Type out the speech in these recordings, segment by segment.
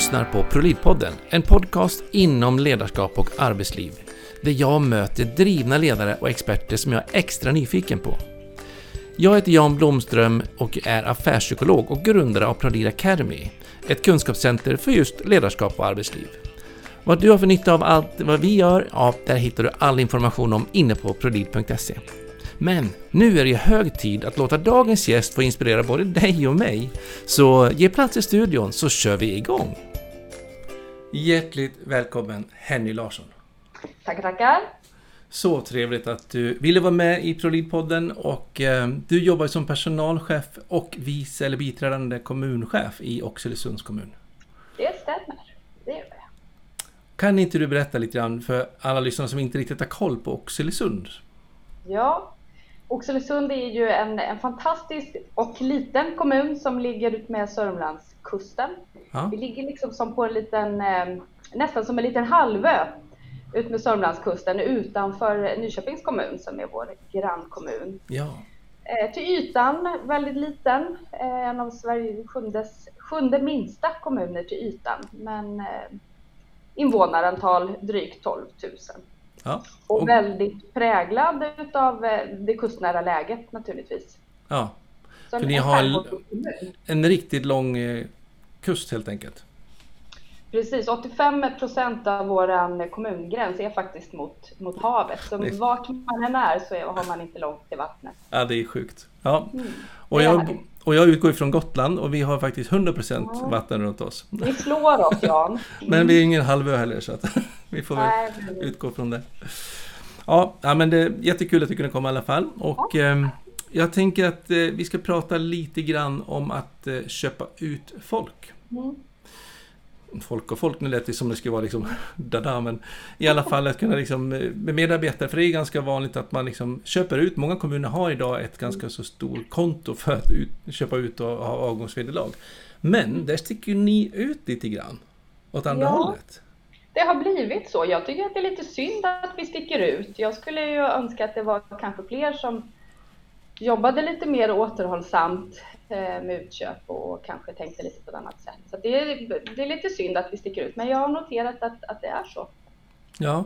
lyssnar på ProLid-podden, en podcast inom ledarskap och arbetsliv. Där jag möter drivna ledare och experter som jag är extra nyfiken på. Jag heter Jan Blomström och är affärspsykolog och grundare av ProLid Academy, ett kunskapscenter för just ledarskap och arbetsliv. Vad du har för nytta av allt vad vi gör, ja, där hittar du all information om inne på prolid.se. Men nu är det hög tid att låta dagens gäst få inspirera både dig och mig. Så ge plats i studion så kör vi igång! Hjärtligt välkommen Henny Larsson! Tackar, tackar! Så trevligt att du ville vara med i ProLid-podden och eh, du jobbar som personalchef och vice eller biträdande kommunchef i Oxelösunds kommun. Det stämmer, det gör jag. Kan inte du berätta lite grann för alla lyssnare som inte riktigt har koll på Oxelösund? Ja, Oxelösund är ju en, en fantastisk och liten kommun som ligger ut med Sörmlandskusten. Ja. Vi ligger liksom som på en liten, eh, nästan som en liten halvö ut med Sörmlandskusten utanför Nyköpings kommun som är vår grannkommun. Ja. Eh, till ytan väldigt liten, eh, en av Sveriges sjunde, sjunde minsta kommuner till ytan. Men invånarantal drygt 12 000. Ja. Och, och väldigt präglad av det kustnära läget naturligtvis. Ja, för ni har en, riktigt lång eh, kust helt enkelt. Precis, 85 procent av vår kommungräns är faktiskt mot, mot havet. Så det... vart man än är så har man inte långt till vattnet. Ja, det är sjukt. Ja. Mm, och, jag, och jag utgår ifrån Gotland och vi har faktiskt 100 procent ja. vatten runt oss. Vi slår oss Jan. men vi är ingen halvö heller så att vi får väl utgå från det. Ja, men det är jättekul att du kunde komma i alla fall. Och ja. Eh, jag tänker att eh, vi ska prata lite grann om att eh, köpa ut folk. Mm folk och folk, nu lät det som det skulle vara liksom dada, men i alla fall att kunna liksom med medarbetare, för det är ganska vanligt att man liksom köper ut, många kommuner har idag ett ganska så stort konto för att ut, köpa ut och ha avgångsvederlag. Men där sticker ni ut lite grann åt andra ja, hållet. Det har blivit så. Jag tycker att det är lite synd att vi sticker ut. Jag skulle ju önska att det var kanske fler som jobbade lite mer återhållsamt Eh, med utköp och kanske tänkte lite på ett annat sätt. Så det är, det är lite synd att vi sticker ut, men jag har noterat att, att det är så. Ja,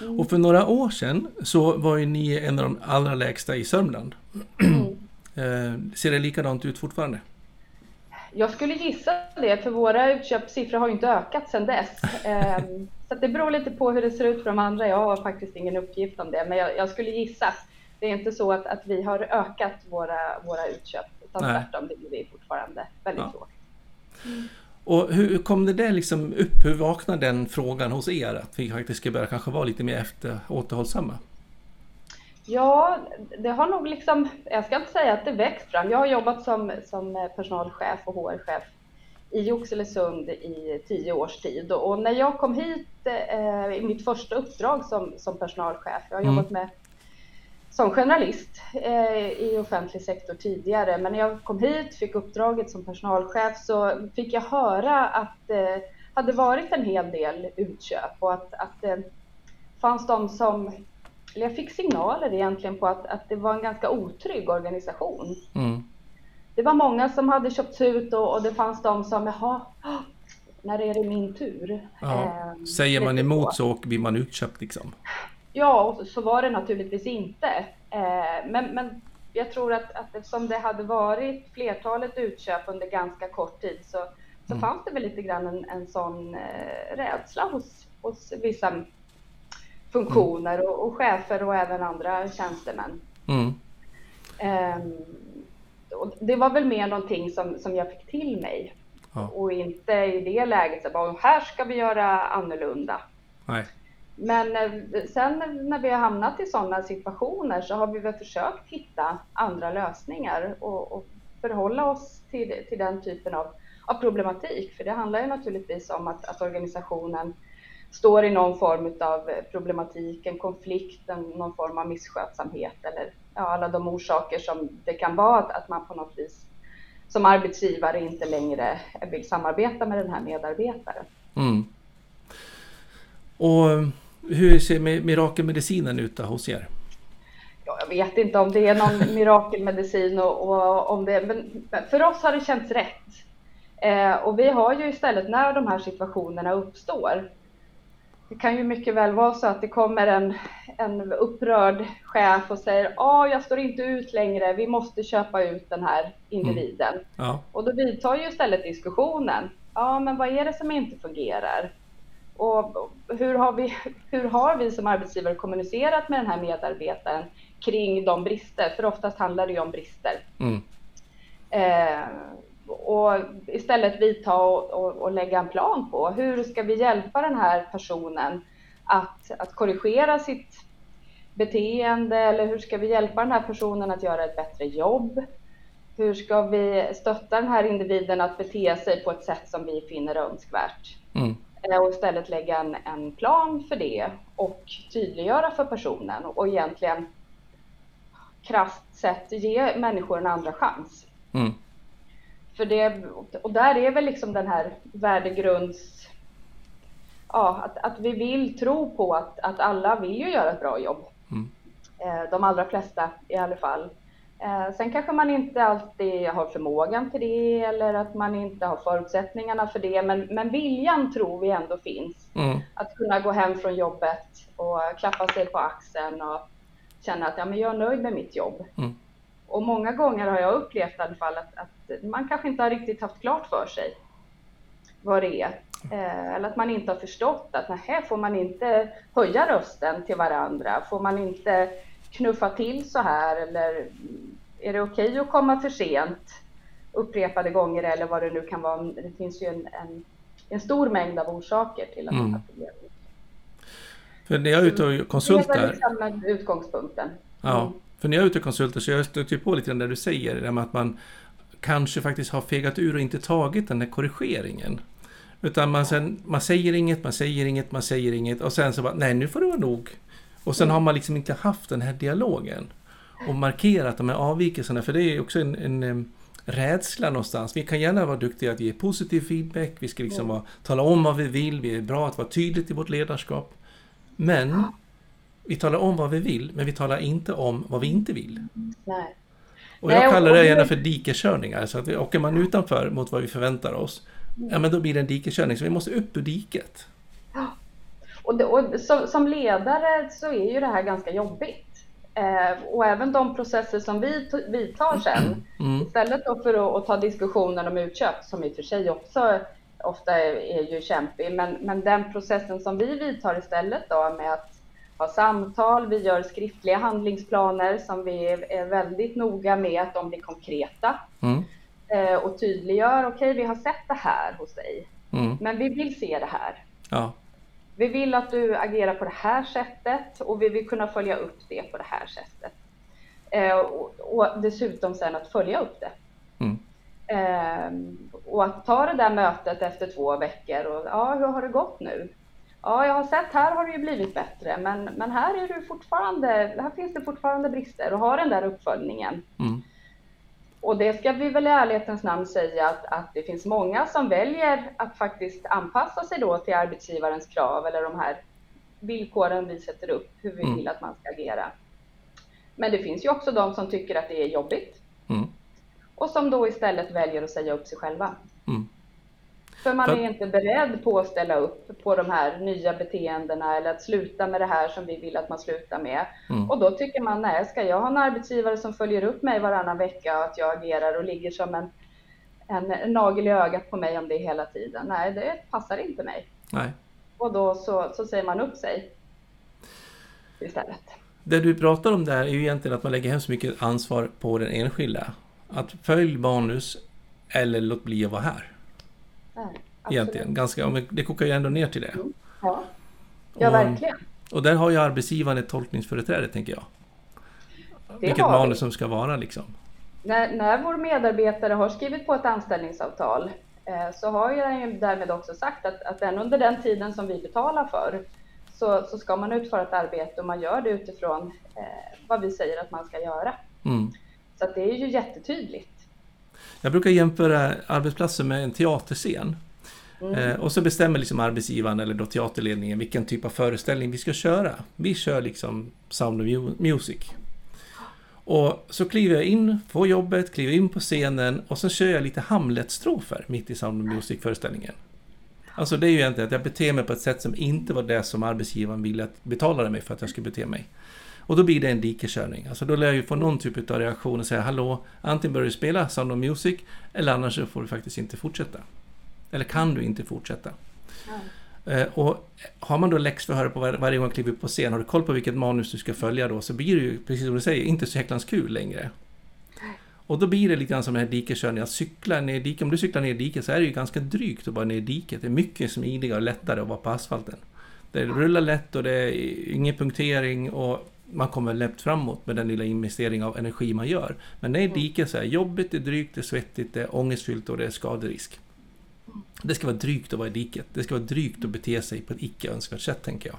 mm. och för några år sedan så var ju ni en av de allra lägsta i Sörmland. Mm. Eh, ser det likadant ut fortfarande? Jag skulle gissa det, för våra utköpssiffror har ju inte ökat sedan dess. Ehm, så det beror lite på hur det ser ut för de andra. Jag har faktiskt ingen uppgift om det, men jag, jag skulle gissa. Det är inte så att, att vi har ökat våra, våra utköp utan Nej. tvärtom ligger vi fortfarande väldigt ja. lågt. Mm. Och hur kom det där liksom upp? Hur vaknade den frågan hos er att vi faktiskt ska börja kanske vara lite mer efter återhållsamma? Ja, det har nog liksom, jag ska inte säga att det växt fram. Jag har jobbat som, som personalchef och HR-chef i Oxelösund i tio års tid och när jag kom hit eh, i mitt första uppdrag som, som personalchef, jag har mm. jobbat med som journalist eh, i offentlig sektor tidigare. Men när jag kom hit, fick uppdraget som personalchef, så fick jag höra att det hade varit en hel del utköp och att, att det fanns de som, eller jag fick signaler egentligen på att, att det var en ganska otrygg organisation. Mm. Det var många som hade köpts ut och, och det fanns de som, jaha, när är det min tur? Ja. Eh, Säger man emot så blir man utköpt liksom? Ja, så var det naturligtvis inte. Eh, men, men jag tror att, att eftersom det hade varit flertalet utköp under ganska kort tid så, så mm. fanns det väl lite grann en, en sån eh, rädsla hos, hos vissa funktioner mm. och, och, chefer och även andra tjänstemän. Mm. Eh, det var väl mer någonting som, som jag fick till mig ja. och inte i det läget att här ska vi göra annorlunda. Nej. Men eh, sen när vi har hamnat i sådana situationer så har vi väl försökt hitta andra lösningar och, och förhålla oss till, till den typen av, av, problematik. För det handlar ju naturligtvis om att, att organisationen står i någon form av problematik, en konflikt, en, någon form av misskötsamhet eller ja, alla de orsaker som det kan vara att, att man på något vis som arbetsgivare inte längre vill samarbeta med den här medarbetaren. Mm. Och hur ser mirakelmedicinen ut hos er? Ja, jag vet inte om det är någon mirakelmedicin och, och, om det, men för oss har det känts rätt. Eh, och vi har ju istället när de här situationerna uppstår, det kan ju mycket väl vara så att det kommer en, en upprörd chef och säger ja, jag står inte ut längre, vi måste köpa ut den här individen. Mm. Ja. Och då vidtar ju istället diskussionen. Ja, men vad är det som inte fungerar? Och hur har vi, hur har vi som arbetsgivare kommunicerat med den här medarbetaren kring de brister? För oftast handlar det ju om brister. Mm. Eh, och istället vidta och, och, och, lägga en plan på hur ska vi hjälpa den här personen att, att korrigera sitt beteende eller hur ska vi hjälpa den här personen att göra ett bättre jobb? Hur ska vi stötta den här individen att bete sig på ett sätt som vi finner önskvärt? Mm. Eh, och istället lägga en, en plan för det och tydliggöra för personen och egentligen krasst sett ge människor en andra chans. Mm. För det, och där är väl liksom den här värdegrunds... Ja, att, att vi vill tro på att, att alla vill ju göra ett bra jobb. Mm. Eh, de allra flesta i alla fall. Eh, sen kanske man inte alltid har förmågan till det eller att man inte har förutsättningarna för det. Men, men viljan tror vi ändå finns. Mm. Att kunna gå hem från jobbet och klappa sig på axeln och känna att ja, men jag är nöjd med mitt jobb. Mm. Och många gånger har jag upplevt i alla fall att, att man kanske inte har riktigt haft klart för sig vad det är. Eh, eller att man inte har förstått att här får man inte höja rösten till varandra. Får man inte knuffa till så här eller är det okej okay att komma för sent upprepade gånger eller vad det nu kan vara. Det finns ju en, en, en stor mängd av orsaker till att mm. man har problem. För när jag är ute och konsultar... Det är liksom utgångspunkten. Ja, mm. för när jag är ute och konsultar så jag stöter på lite när du säger det med att man kanske faktiskt har fegat ur och inte tagit den där korrigeringen. Utan man, sen, man säger inget, man säger inget, man säger inget och sen så bara, nej nu får det vara nog. Och sen mm. har man liksom inte haft den här dialogen och markerat de här avvikelserna, för det är också en, en, en rädsla någonstans. Vi kan gärna vara duktiga att ge positiv feedback, vi ska liksom vara, tala om vad vi vill, vi är bra att vara tydligt i vårt ledarskap. Men vi talar om vad vi vill, men vi talar inte om vad vi inte vill. Nej. Och jag kallar det gärna för dikeskörningar. Så att vi, åker man utanför mot vad vi förväntar oss, ja men då blir det en dikeskörning. Så vi måste upp ur diket. Och, det, och som, som, ledare så är ju det här ganska jobbigt. Eh, och även de processer som vi vidtar sen, mm. istället för att, att, ta diskussionen om utköp, som i och för sig också ofta är, är ju kämpig, men, men den processen som vi vidtar istället då med att ha samtal, vi gör skriftliga handlingsplaner som vi är väldigt noga med att de blir konkreta mm. eh, och tydliggör, okej okay, vi har sett det här hos dig, mm. men vi vill se det här. Ja. Vi vill att du agerar på det här sättet och vi vill kunna följa upp det på det här sättet. Eh, och, och, dessutom sen att följa upp det. Mm. Eh, och att ta det där mötet efter två veckor och ja, hur har det gått nu? Ja, jag har sett här har det ju blivit bättre, men, men här, är du fortfarande, här finns det fortfarande brister och har den där uppföljningen. Mm. Och det ska vi väl i ärlighetens namn säga att, att det finns många som väljer att faktiskt anpassa sig då till arbetsgivarens krav eller de här villkoren vi sätter upp, hur vi mm. vill att man ska agera. Men det finns ju också de som tycker att det är jobbigt mm. och som då istället väljer att säga upp sig själva. Mm. För man är inte beredd på att ställa upp på de här nya beteendena eller att sluta med det här som vi vill att man slutar med. Mm. Och då tycker man, nej, ska jag ha en arbetsgivare som följer upp mig varannan vecka och att jag agerar och ligger som en, en, en nagel i ögat på mig om det hela tiden? Nej, det passar inte mig. Nej. Och då så, så säger man upp sig istället. Det du pratar om där är ju egentligen att man lägger hemskt mycket ansvar på den enskilda. Att följ manus eller låt bli att vara här. Nej, Egentligen, ganska, det kokar ju ändå ner till det. Mm. Ja, ja och, verkligen. Och där har ju arbetsgivaren ett tolkningsföreträde, tänker jag. Det Vilket manus som ska vara liksom. När, när vår medarbetare har skrivit på ett anställningsavtal eh, så har jag ju därmed också sagt att, att den under den tiden som vi betalar för så, så ska man utföra ett arbete och man gör det utifrån eh, vad vi säger att man ska göra. Mm. Så det är ju jättetydligt. Jag brukar jämföra arbetsplatser med en teaterscen. Mm. Eh, och så bestämmer liksom arbetsgivaren eller då teaterledningen vilken typ av föreställning vi ska köra. Vi kör liksom Sound of Music. Och så kliver jag in på jobbet, kliver in på scenen och så kör jag lite Hamlet-strofer mitt i Sound of Music-föreställningen. Alltså det är ju egentligen att jag beter mig på ett sätt som inte var det som arbetsgivaren ville att betalade mig för att jag skulle bete mig. Och då blir det en dikeskörning. Alltså då lär jag ju få någon typ av reaktion och säga hallå, antingen börjar du spela Sound of Music eller annars så får du faktiskt inte fortsätta. Eller kan du inte fortsätta. Mm. Och har man då läxförhör på var, varje gång man kliver upp på scen, har du koll på vilket manus du ska följa då, så blir det ju, precis som du säger, inte så jäklans kul längre. Och då blir det lite grann som den här dikeskörningen, att cykla ner diket. Om du cyklar ner diket så är det ju ganska drygt att vara ner i diket. Det är mycket smidigare och lättare att vara på asfalten. Det rullar lätt och det är ingen punktering och man kommer lätt framåt med den lilla investering av energi man gör. Men det är diket så är det jobbigt, det är drygt, det är svettigt, det är ångestfyllt och det är skaderisk. Det ska vara drygt att vara i diket. Det ska vara drygt att bete sig på ett icke önskvärt sätt, tänker jag.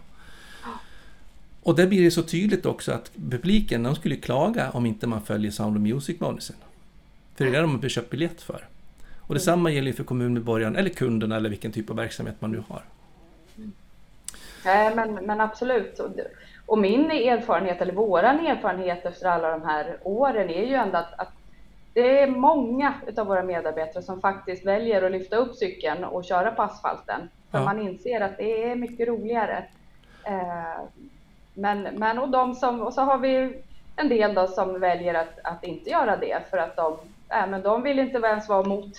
Och där blir det så tydligt också att publiken, de skulle klaga om inte man följer Sound of Music-manusen. För det är det de har köpt biljett för. Och detsamma gäller för kommunmedborgaren eller kunderna eller vilken typ av verksamhet man nu har. Nej, men, men absolut. Och min erfarenhet, eller våran erfarenhet efter alla de här åren är ju ändå att, att det är många av våra medarbetare som faktiskt väljer att lyfta upp cykeln och köra på asfalten. För ja. man inser att det är mycket roligare. Eh, men, men och, de som, och så har vi en del då som väljer att, att inte göra det för att de, äh, men de vill inte ens vara mot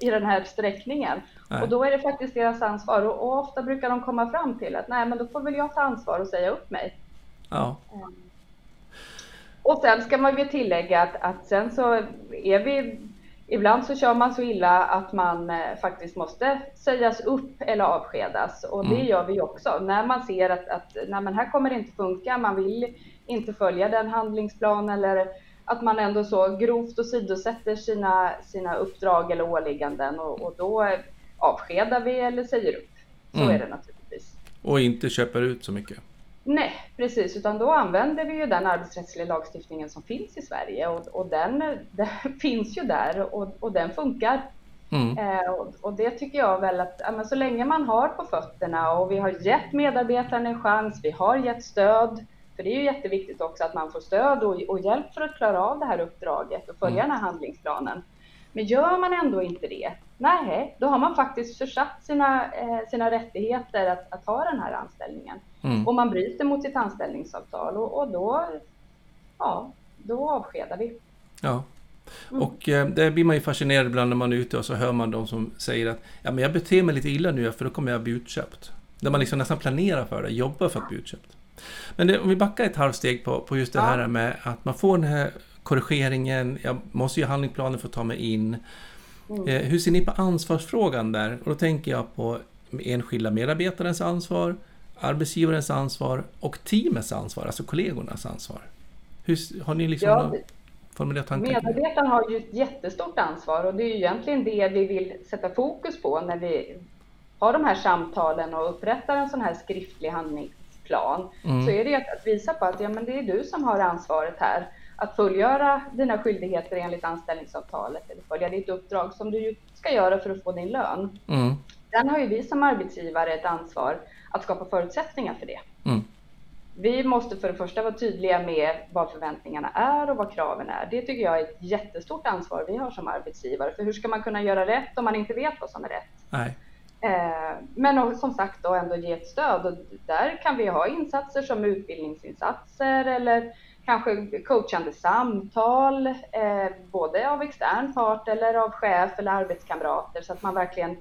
i den här sträckningen. Nej. Och då är det faktiskt deras ansvar och, och, ofta brukar de komma fram till att nej men då får väl jag ta ansvar och säga upp mig. Ja. Mm. Och sen ska man ju tillägga att, att sen så är vi Ibland så kör man så illa att man eh, faktiskt måste sägas upp eller avskedas och det mm. gör vi också. När man ser att, att nej, men här kommer det inte funka, man vill inte följa den handlingsplan eller att man ändå så grovt åsidosätter sina, sina uppdrag eller åligganden och, och då avskedar vi eller säger upp. Så mm. är det naturligtvis. Och inte köper ut så mycket. Nej, precis, utan då använder vi ju den arbetsrättsliga lagstiftningen som finns i Sverige och, och den, den finns ju där och, och den funkar. Mm. Eh, och, och, det tycker jag väl att ja, så länge man har på fötterna och vi har gett medarbetaren en chans, vi har gett stöd, för det är ju jätteviktigt också att man får stöd och, och hjälp för att klara av det här uppdraget och följa mm. den här handlingsplanen. Men gör man ändå inte det, nej, då har man faktiskt försatt sina, eh, sina rättigheter att, att ha den här anställningen. Mm. Och man bryter mot sitt anställningsavtal och, och då, ja, då avskedar vi. Ja. Mm. Och eh, där blir man ju fascinerad ibland när man är ute och så hör man de som säger att ja, men jag beter mig lite illa nu för då kommer jag bli utköpt. Där man liksom nästan planerar för det, jobbar för att bli utköpt. Men det, om vi backar ett halvsteg på, på just det ja. här med att man får den här korrigeringen, jag måste ju handlingsplanen för att ta mig in. Mm. Eh, hur ser ni på ansvarsfrågan där? Och då tänker jag på enskilda medarbetarens ansvar, arbetsgivarens ansvar och teamets ansvar, alltså kollegornas ansvar. Hur, har ni liksom ja, formulerat tankar? Medarbetaren har ju ett jättestort ansvar och det är ju egentligen det vi vill sätta fokus på när vi har de här samtalen och upprättar en sån här skriftlig handlingsplan. Mm. Så är det att, visa på att ja, men det är du som har ansvaret här att fullgöra dina skyldigheter enligt anställningsavtalet eller följa ditt uppdrag som du ska göra för att få din lön. Mm. Sen har ju vi som arbetsgivare ett ansvar att skapa förutsättningar för det. Mm. Vi måste för det första vara tydliga med vad förväntningarna är och vad kraven är. Det tycker jag är ett jättestort ansvar vi har som arbetsgivare. För hur ska man kunna göra rätt om man inte vet vad som är rätt? Nej. Eh, men som sagt då ändå ge ett stöd och där kan vi ha insatser som utbildningsinsatser eller kanske coachande samtal, eh, både av extern part eller av chef eller arbetskamrater så att man verkligen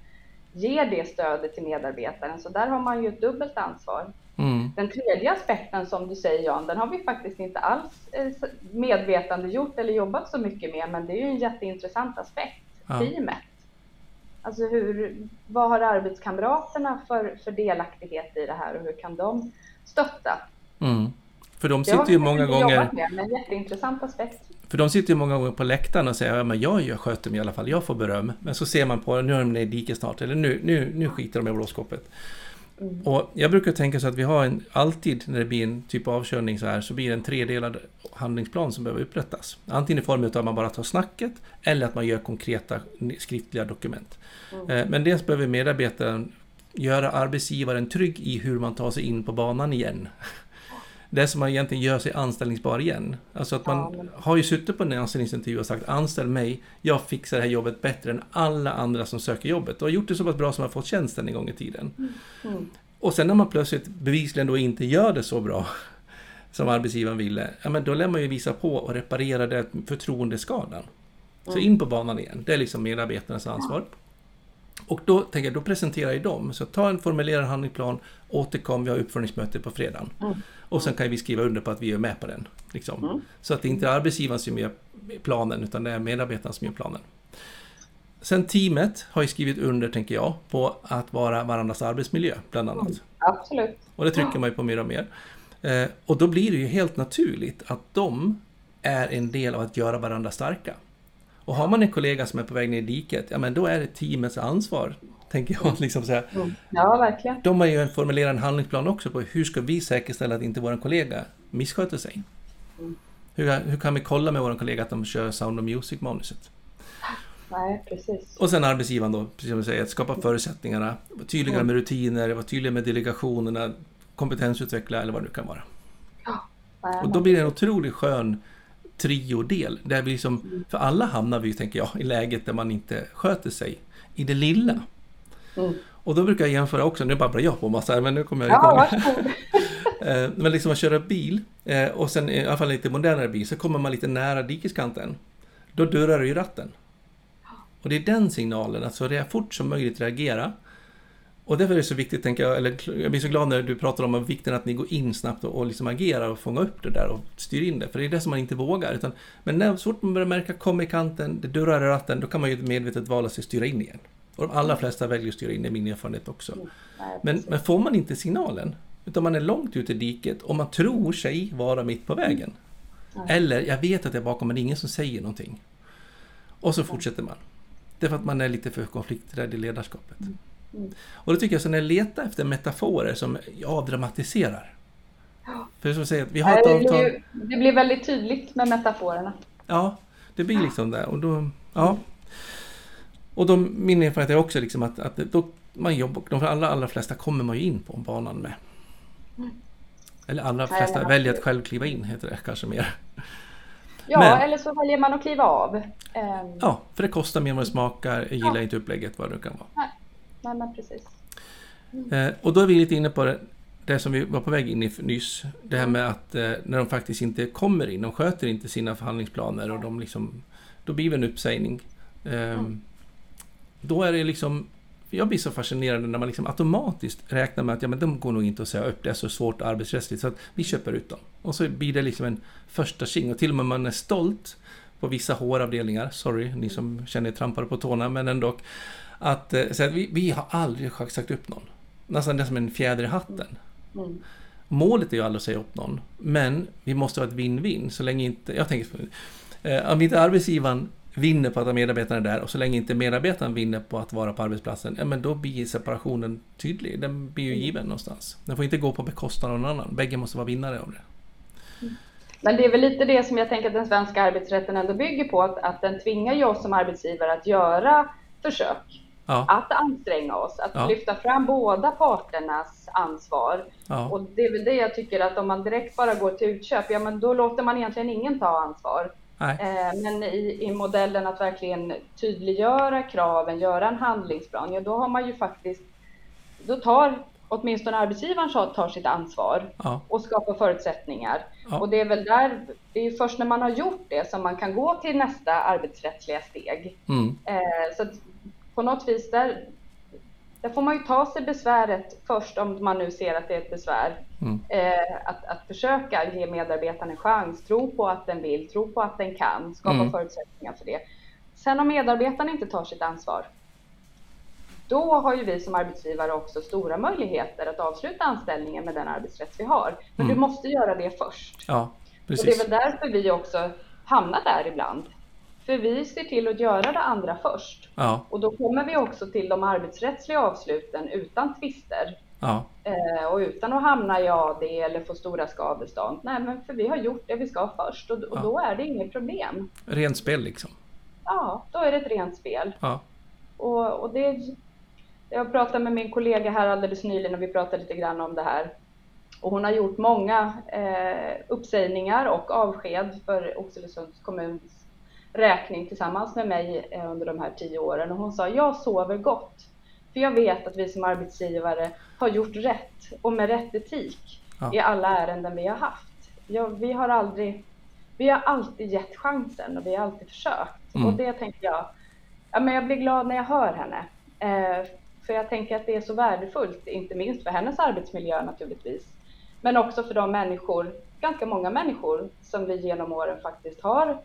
ger det stödet till medarbetaren. Så där har man ju ett dubbelt ansvar. Mm. Den tredje aspekten som du säger Jan, den har vi faktiskt inte alls eh, medvetandegjort eller jobbat så mycket med, men det är ju en jätteintressant aspekt, ja. teamet. Alltså hur, vad har arbetskamraterna för, för delaktighet i det här och hur kan de stötta? Mm. För de sitter ju många gånger... Med, men jätteintressant aspekt. För de sitter ju många gånger på läktaren och säger ja, jag, jag sköter mig i alla fall, jag får beröm. Men så ser man på nu är de i diket snart, eller nu, nu, nu skiter de i blåskåpet. Mm. Och jag brukar tänka så att vi har en, alltid när det blir en typ av avkörning så här, så blir det en tredelad handlingsplan som behöver upprättas. Antingen i form av att man bara tar snacket, eller att man gör konkreta skriftliga dokument. Mm. Eh, men dels behöver medarbetaren göra arbetsgivaren trygg i hur man tar sig in på banan igen. Det som man egentligen gör sig anställningsbar igen. Alltså att man Ja, har ju suttit på en anställningsintervju och sagt anställ mig, jag fixar det här jobbet bättre än alla andra som söker jobbet och har gjort det så pass bra som har fått tjänsten en gång i tiden. Mm. Och sen när man plötsligt bevisligen då inte gör det så bra som arbetsgivaren ville, ja men då lär man ju visa på och reparera det förtroendeskadan. Så Mm. in på banan igen, det är liksom medarbetarnas ansvar. Och då tänker jag, då presenterar jag dem. Så ta en formulerad handlingsplan, återkom, vi har uppföljningsmöte på fredagen. Mm. Och sen kan vi skriva under på att vi är med på den. Liksom. Mm. Så att det inte är arbetsgivaren som gör planen, utan det är medarbetaren som gör planen. Sen teamet har ju skrivit under, tänker jag, på att vara varandras arbetsmiljö, bland annat. Mm. Absolut. Och det trycker man ju på mer och mer. Eh, och då blir det ju helt naturligt att de är en del av att göra varandra starka. Och har man en kollega som är på väg ner i diket, ja men då är det teamets ansvar, tänker jag. Liksom så här. Mm. Ja, verkligen. De har ju en formulerat en handlingsplan också på hur ska vi säkerställa att inte vår kollega missköter sig. Mm. Hur, hur kan vi kolla med vår kollega att de kör Sound of Music-manuset? Nej, precis. Och sen arbetsgivaren då, precis som du säger, att skapa förutsättningarna, vara tydligare med rutiner, vara tydligare med delegationerna, kompetensutveckla eller vad det nu kan vara. Och då blir det en otroligt skön trio-del. Där vi liksom, för alla hamnar vi, tänker jag, i läget där man inte sköter sig i det lilla. Mm. Och då brukar jag jämföra också, nu babblar jag på massa här, men nu kommer jag Ja, igång. varsågod. Eh, Men liksom att köra bil eh, och sen i alla fall lite modernare bil så kommer man lite nära dikeskanten. Då dörrar du i ratten. Och det är den signalen, att så rea- fort som möjligt reagera. Och därför är det så viktigt, tänker jag, eller jag blir så glad när du pratar om vikten att ni går in snabbt och, och liksom agerar och fångar upp det där och styr in det. För det är det som man inte vågar. Utan, men när, så fort man börjar märka kom i kanten, det dörrar i ratten, då kan man ju medvetet vala sig styra in igen. Och de allra flesta väljer att styra in, det är min erfarenhet också. Nej, Men, men får man inte signalen, utan man är långt ute i diket och man tror sig vara mitt på vägen. Mm. Eller, jag vet att jag är bakom men det är ingen som säger någonting. Och så fortsätter man. Därför att man är lite för konflikträdd i ledarskapet. Mm. Och då tycker jag så när jag letar efter metaforer som avdramatiserar. För säga, att vi har ett det, blir, avtal. det blir väldigt tydligt med metaforerna. Ja, det blir liksom det. Och då, ja. Och då, min erfarenhet är också liksom att, att då man jobbar, de allra, allra flesta kommer man ju in på banan med. Eller allra flesta men väljer att själv kliva in, heter det kanske mer. Ja, Men- eller så väljer man att kliva av. Ehm, Ja, för det kostar mer än vad det smakar, jag gillar Ja. inte upplägget, vad det nu kan vara. Nej, men precis. Eh, och då är vi lite inne på det, det som vi var på väg in i nyss. Det här med att eh, när de faktiskt inte kommer in, de sköter inte sina förhandlingsplaner och de liksom, då blir det en uppsägning. Ehm, Då är det liksom, jag blir så fascinerad när man liksom automatiskt räknar med att ja, men de går nog inte att säga upp, det är så svårt arbetsrättsligt så att vi köper ut dem. Och så blir det liksom en första tjing och till och med man är stolt på vissa HR-avdelningar, sorry ni som känner er trampade på tårna, men ändå. Att eh, säga att vi, vi har aldrig sagt upp någon. Nästan det är som en fjäder i hatten. Mm. Målet är ju aldrig att säga upp någon, men vi måste ha ett win-win så länge inte, jag tänker, eh, om inte arbetsgivaren vinner på att ha medarbetarna där och så länge inte medarbetaren vinner på att vara på arbetsplatsen, ja men då blir separationen tydlig. Den blir ju given någonstans. Den får inte gå på bekostnad av någon annan. Bägge måste vara vinnare av det. Men det är väl lite det som jag tänker att den svenska arbetsrätten ändå bygger på, att, att den tvingar ju oss som arbetsgivare att göra försök, Ja, att anstränga oss, att Ja. lyfta fram båda parternas ansvar. ja, Och det är väl det jag tycker att om man direkt bara går till utköp, ja men då låter man egentligen ingen ta ansvar. Nej, Eh, Men i, i modellen att verkligen tydliggöra kraven, göra en handlingsplan, ja då har man ju faktiskt, då tar åtminstone arbetsgivaren tar sitt ansvar ja, och skapar förutsättningar. Ja. Och det är väl där, det är först när man har gjort det som man kan gå till nästa arbetsrättsliga steg. mm, Eh, så på något vis där, där får man ju ta sig besväret först om man nu ser att det är ett besvär. mm, Eh, att, att försöka ge medarbetaren en chans, tro på att den vill, tro på att den kan, skapa Mm. förutsättningar för det. Sen om medarbetaren inte tar sitt ansvar, då har ju vi som arbetsgivare också stora möjligheter att avsluta anställningen med den arbetsrätt vi har. Men Mm. du måste göra det först. ja, Och det är precis. väl därför vi också hamnar där ibland. För vi ser till att göra det andra först. Ja, Och då kommer vi också till de arbetsrättsliga avsluten utan tvister. ja, Eh, och utan att hamna i AD eller få stora skadestånd. Nej, men för vi har gjort det vi ska först och, och Ja. då är det inget problem. rent spel liksom. Ja, då är det ett rent spel. Ja, Och, och det, jag pratade med min kollega här alldeles nyligen och vi pratade lite grann om det här. Och hon har gjort många eh, uppsägningar och avsked för Oxelösunds kommuns räkning tillsammans med mig eh, under de här tio åren. Och hon sa, jag sover gott. För jag vet att vi som arbetsgivare har gjort rätt och med rätt etik ja. i alla ärenden vi har haft. Ja, vi har aldrig, vi har alltid gett chansen och vi har alltid försökt. Mm. Och det tänker jag, ja, men jag blir glad när jag hör henne. Eh, för jag tänker att det är så värdefullt, inte minst för hennes arbetsmiljö naturligtvis, men också för de människor, ganska många människor, som vi genom åren faktiskt har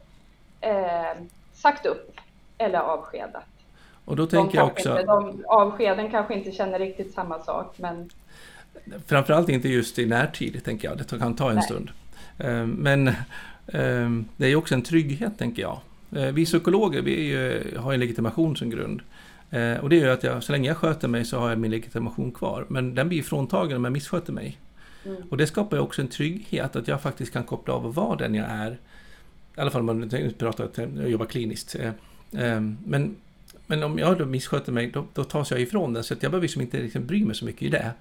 eh, sagt upp eller avskedat. Och då tänker jag också... Inte, de, avskeden kanske inte känner riktigt samma sak, men... Framförallt inte just i närtid, tänker jag. Det kan ta en Nej. stund. Eh, men eh, det är också en trygghet, tänker jag. Eh, vi psykologer vi ju, har en legitimation som grund. Och det gör att jag, så länge jag sköter mig så har jag min legitimation kvar. Men den blir fråntagen om jag missköter mig. Mm. Och det skapar ju också en trygghet att jag faktiskt kan koppla av och vara den jag är. I alla fall om man pratar jag jobbar kliniskt. Men men om jag då missköter mig, då, då tas jag ifrån den. Så att jag behöver liksom inte liksom bry mig så mycket i det.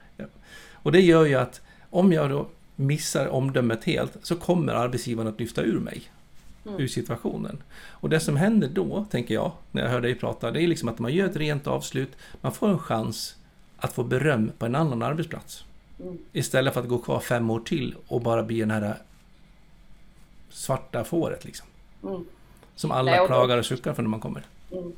Och det gör ju att om jag då missar omdömet helt så kommer arbetsgivaren att lyfta ur mig. Mm. Ur situationen. Och det som händer då, tänker jag, när jag hör dig prata, det är liksom att man gör ett rent avslut, man får en chans att få beröm på en annan arbetsplats. Mm. Istället för att gå kvar fem år till och bara bli den här svarta fåret liksom. Mm. Som alla Nej, och klagar och suckar för när man kommer. Mm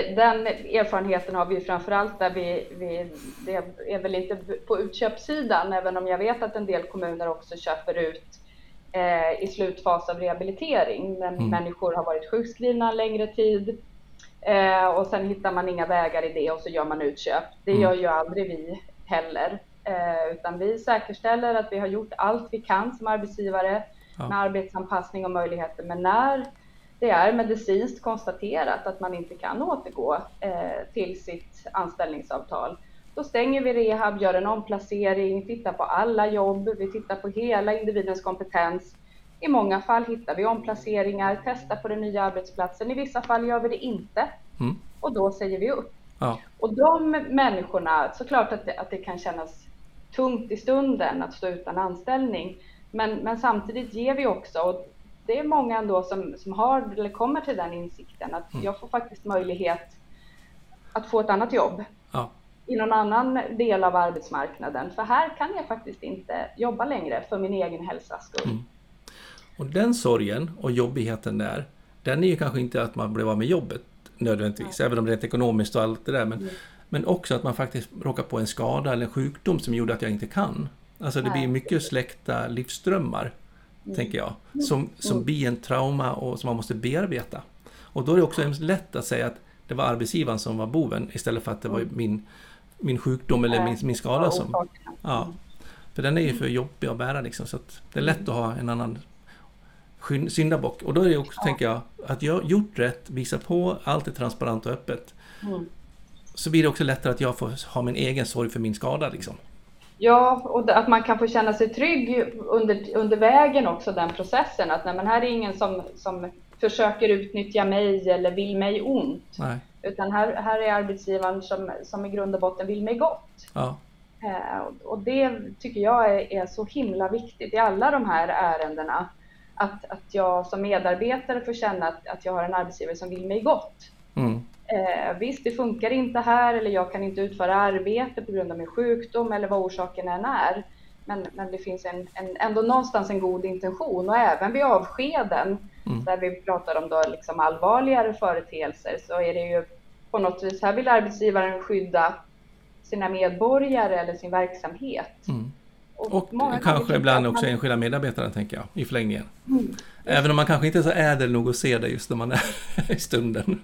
den erfarenheten har vi framförallt där vi, vi, det är väl inte på utköpssidan, även om jag vet att en del kommuner också köper ut eh, i slutfas av rehabilitering, men mm. människor har varit sjukskrivna en längre tid eh, och sen hittar man inga vägar i det och så gör man utköp. Det mm. gör ju aldrig vi heller, eh, utan vi säkerställer att vi har gjort allt vi kan som arbetsgivare ja. med arbetsanpassning och möjligheter, men när det är medicinskt konstaterat att man inte kan återgå eh, till sitt anställningsavtal. Då stänger vi rehab, gör en omplacering, tittar på alla jobb, vi tittar på hela individens kompetens. I många fall hittar vi omplaceringar, testar på den nya arbetsplatsen. I vissa fall gör vi det inte mm. och då säger vi upp. Ja. Och de människorna, såklart att det, att det kan kännas tungt i stunden att stå utan anställning, men, men samtidigt ger vi också, och det är många ändå som, som har eller kommer till den insikten att mm. jag får faktiskt möjlighet att få ett annat jobb ja. i någon annan del av arbetsmarknaden. För här kan jag faktiskt inte jobba längre för min egen hälsas skull. Mm. Och den sorgen och jobbigheten där, den är ju kanske inte att man blev av med jobbet nödvändigtvis, ja. även om det är ett ekonomiskt och allt det där. Men, mm. men också att man faktiskt råkar på en skada eller en sjukdom som gjorde att jag inte kan. Alltså det blir mycket släkta livsströmmar mm. tänker jag. Som, som mm. blir en trauma och som man måste bearbeta. Och då är det också lätt att säga att det var arbetsgivaren som var boven istället för att det var mm. min, min sjukdom eller min, min skada som... Ja. För den är ju för jobbig att bära liksom, så att det är lätt att ha en annan syndabock. Och då är det också, ja. tänker jag, att jag gjort rätt, visa på, allt är transparent och öppet. Mm. Så blir det också lättare att jag får ha min egen sorg för min skada liksom. Ja, och att man kan få känna sig trygg under, under vägen också, den processen. Att nej, men här är ingen som, som försöker utnyttja mig eller vill mig ont. Nej. Utan här, här är arbetsgivaren som, som i grund och botten vill mig gott. Ja. Eh, och det tycker jag är, är, så himla viktigt i alla de här ärendena. Att, att jag som medarbetare får känna att, att jag har en arbetsgivare som vill mig gott. Mm. Eh, visst, det funkar inte här eller jag kan inte utföra arbete på grund av min sjukdom eller vad orsaken än är. Men, men det finns en, en, ändå någonstans en god intention och även vid avskeden mm. där vi pratar om då liksom allvarligare företeelser så är det ju på något vis, här vill arbetsgivaren skydda sina medborgare eller sin verksamhet. Mm. Och, och kanske ibland också man... enskilda medarbetare, tänker jag, i förlängningen. Mm. Även om man kanske inte är så ädel nog att se det just när man är i stunden.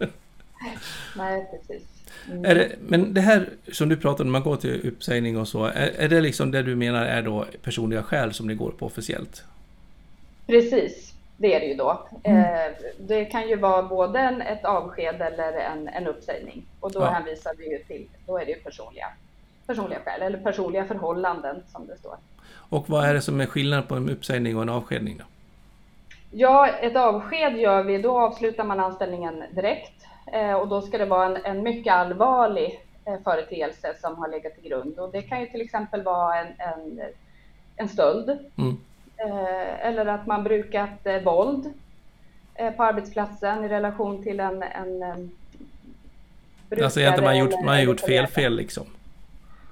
Nej, precis. Mm. Det, men det här som du pratar om, man går till uppsägning och så, är, är det liksom det du menar är då personliga skäl som ni går på officiellt? Precis, det är det ju då. Mm. Eh, det kan ju vara både en, ett avsked eller en, en uppsägning och då ja. hänvisar vi ju till, då är det ju personliga, personliga skäl eller personliga förhållanden som det står. Och vad är det som är skillnad på en uppsägning och en avskedning då? Ja, ett avsked gör vi, då avslutar man anställningen direkt och då ska det vara en, en mycket allvarlig eh, företeelse som har legat till grund. Och det kan ju till exempel vara en, en en stöld. Mm. Eh, eller att man brukat eh, våld eh, på arbetsplatsen i relation till en, en, brukare. Alltså egentligen man har gjort, man har gjort fel fel liksom.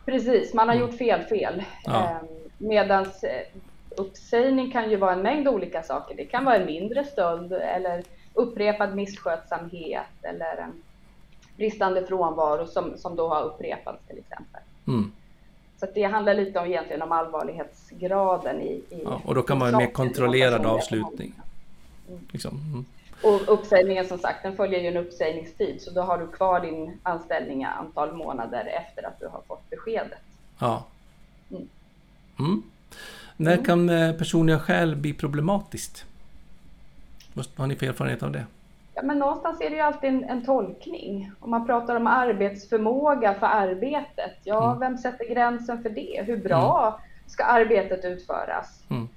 Precis, man har mm. gjort fel fel. Ja. Eh, medans uppsägning kan ju vara en mängd olika saker. Det kan vara en mindre stöld eller upprepad misskötsamhet eller en bristande frånvaro som, som då har upprepats till exempel. Mm. Så det handlar lite om, egentligen om allvarlighetsgraden i... i ja, och då kan man mer kontrollerad avslutning. Mm. Liksom. Mm. Och uppsägningen som sagt, den följer ju en uppsägningstid så då har du kvar din anställning ett antal månader efter att du har fått beskedet. Ja. Mm. mm. När mm. kan eh, personliga skäl bli problematiskt? Vad har ni för erfarenhet av det? Ja, men någonstans är det ju alltid en, en tolkning. Om man pratar om arbetsförmåga för arbetet, ja, mm. vem sätter gränsen för det? Hur bra mm. ska arbetet utföras? Mm.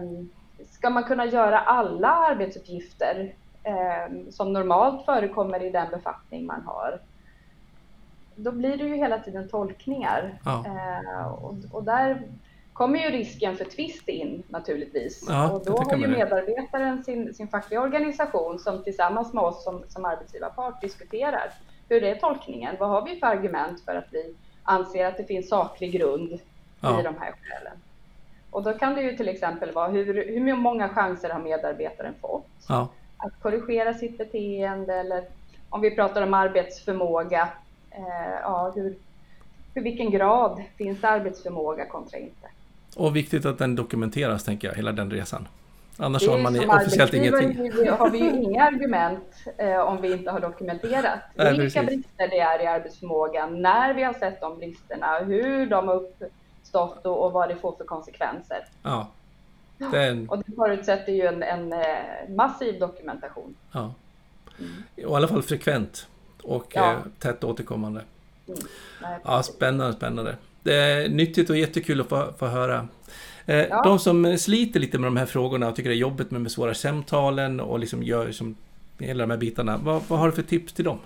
Um, ska man kunna göra alla arbetsuppgifter um, som normalt förekommer i den befattning man har? Då blir det ju hela tiden tolkningar. Ja. Uh, och, och där kommer ju risken för tvist in naturligtvis. Ja, och då har ju medarbetaren sin, sin fackliga organisation som tillsammans med oss som, som arbetsgivarpart diskuterar hur är tolkningen? Vad har vi för argument för att vi anser att det finns saklig grund ja. i de här skälen? Och då kan det ju till exempel vara hur, hur många chanser har medarbetaren fått ja. att korrigera sitt beteende eller om vi pratar om arbetsförmåga, eh, ja, hur, hur vilken grad finns arbetsförmåga kontra inte? Och viktigt att den dokumenteras, tänker jag, hela den resan. Annars har man officiellt ingenting. har vi ju inga argument eh, om vi inte har dokumenterat Nej, vilka precis. brister det är i arbetsförmågan, när vi har sett de bristerna, hur de har uppstått och, och vad det får för konsekvenser. Ja. Den... Och det förutsätter ju en, en eh, massiv dokumentation. Ja. Mm. I alla fall frekvent och ja. eh, tätt återkommande. Mm. Nej, ja, spännande, spännande. Det är nyttigt och jättekul att få, få höra. Eh, ja. De som sliter lite med de här frågorna och tycker det är jobbigt med de svåra samtalen och liksom gör som hela de här bitarna. Vad, vad har du för tips till dem?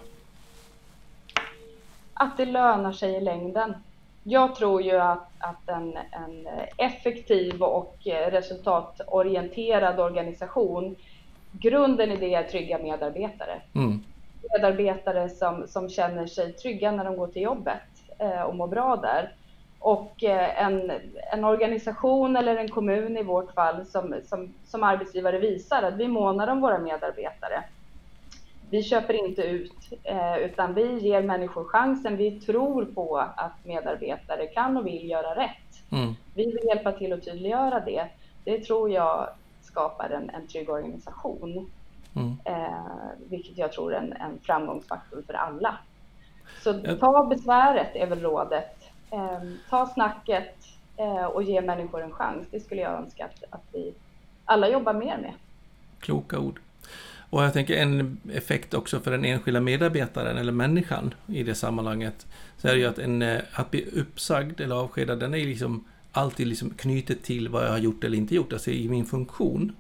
Att det lönar sig i längden. Jag tror ju att, att en, en effektiv och resultatorienterad organisation, grunden i det är trygga medarbetare. Mm. Medarbetare som, som känner sig trygga när de går till jobbet eh, och mår bra där och eh, en, en organisation eller en kommun i vårt fall som, som, som arbetsgivare visar att vi månar om våra medarbetare. Vi köper inte ut, eh, utan vi ger människor chansen. Vi tror på att medarbetare kan och vill göra rätt. Mm. Vi vill hjälpa till att tydliggöra det. Det tror jag skapar en, en trygg organisation. Mm. Eh, vilket jag tror är en, en framgångsfaktor för alla. Så ta besväret är väl rådet ta snacket eh, och ge människor en chans. Det skulle jag önska att, att vi alla jobbar mer med. Kloka ord. Och jag tänker en effekt också för den enskilda medarbetaren eller människan i det sammanhanget. Så är det ju att, en, eh, att bli uppsagd eller avskedad, den är liksom alltid liksom knutet till vad jag har gjort eller inte gjort, alltså i min funktion.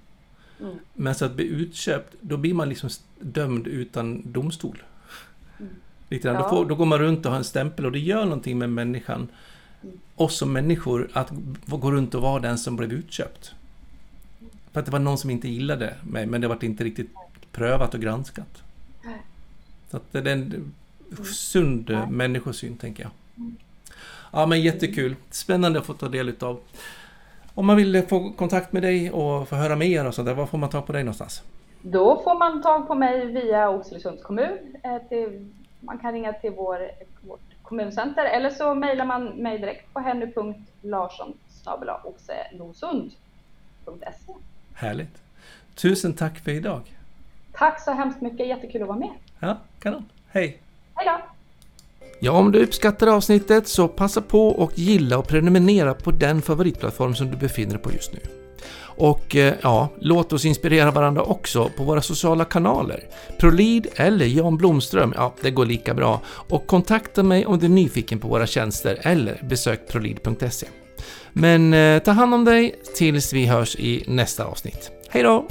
Mm. Men så att bli utköpt, då blir man liksom dömd utan domstol. Lite ja. då, får, då går man runt och har en stämpel och det gör någonting med människan, oss som människor, att gå runt och vara den som blev utköpt. För att det var någon som inte gillade mig, men det var inte riktigt prövat och granskat. Så att det är en sund ja. människosyn, tänker jag. Ja, men jättekul. Spännande att få ta del utav. Om man vill få kontakt med dig och få höra mer och sådär, var får man tag på dig någonstans? Då får man tag på mig via Oxelösunds kommun eh, till man kan ringa till vår, vårt kommuncenter eller så mejlar man mig direkt på henny.larsson Härligt. Tusen tack för idag. Tack så hemskt mycket, jättekul att vara med. Ja, kanon. Hej. Hej då. Ja, om du uppskattar avsnittet så passa på och gilla och prenumerera på den favoritplattform som du befinner dig på just nu. Och eh, ja, låt oss inspirera varandra också på våra sociala kanaler. Prolid eller Jan Blomström, ja det går lika bra. Och kontakta mig om du är nyfiken på våra tjänster eller besök prolid.se. Men eh, ta hand om dig tills vi hörs i nästa avsnitt. Hej då!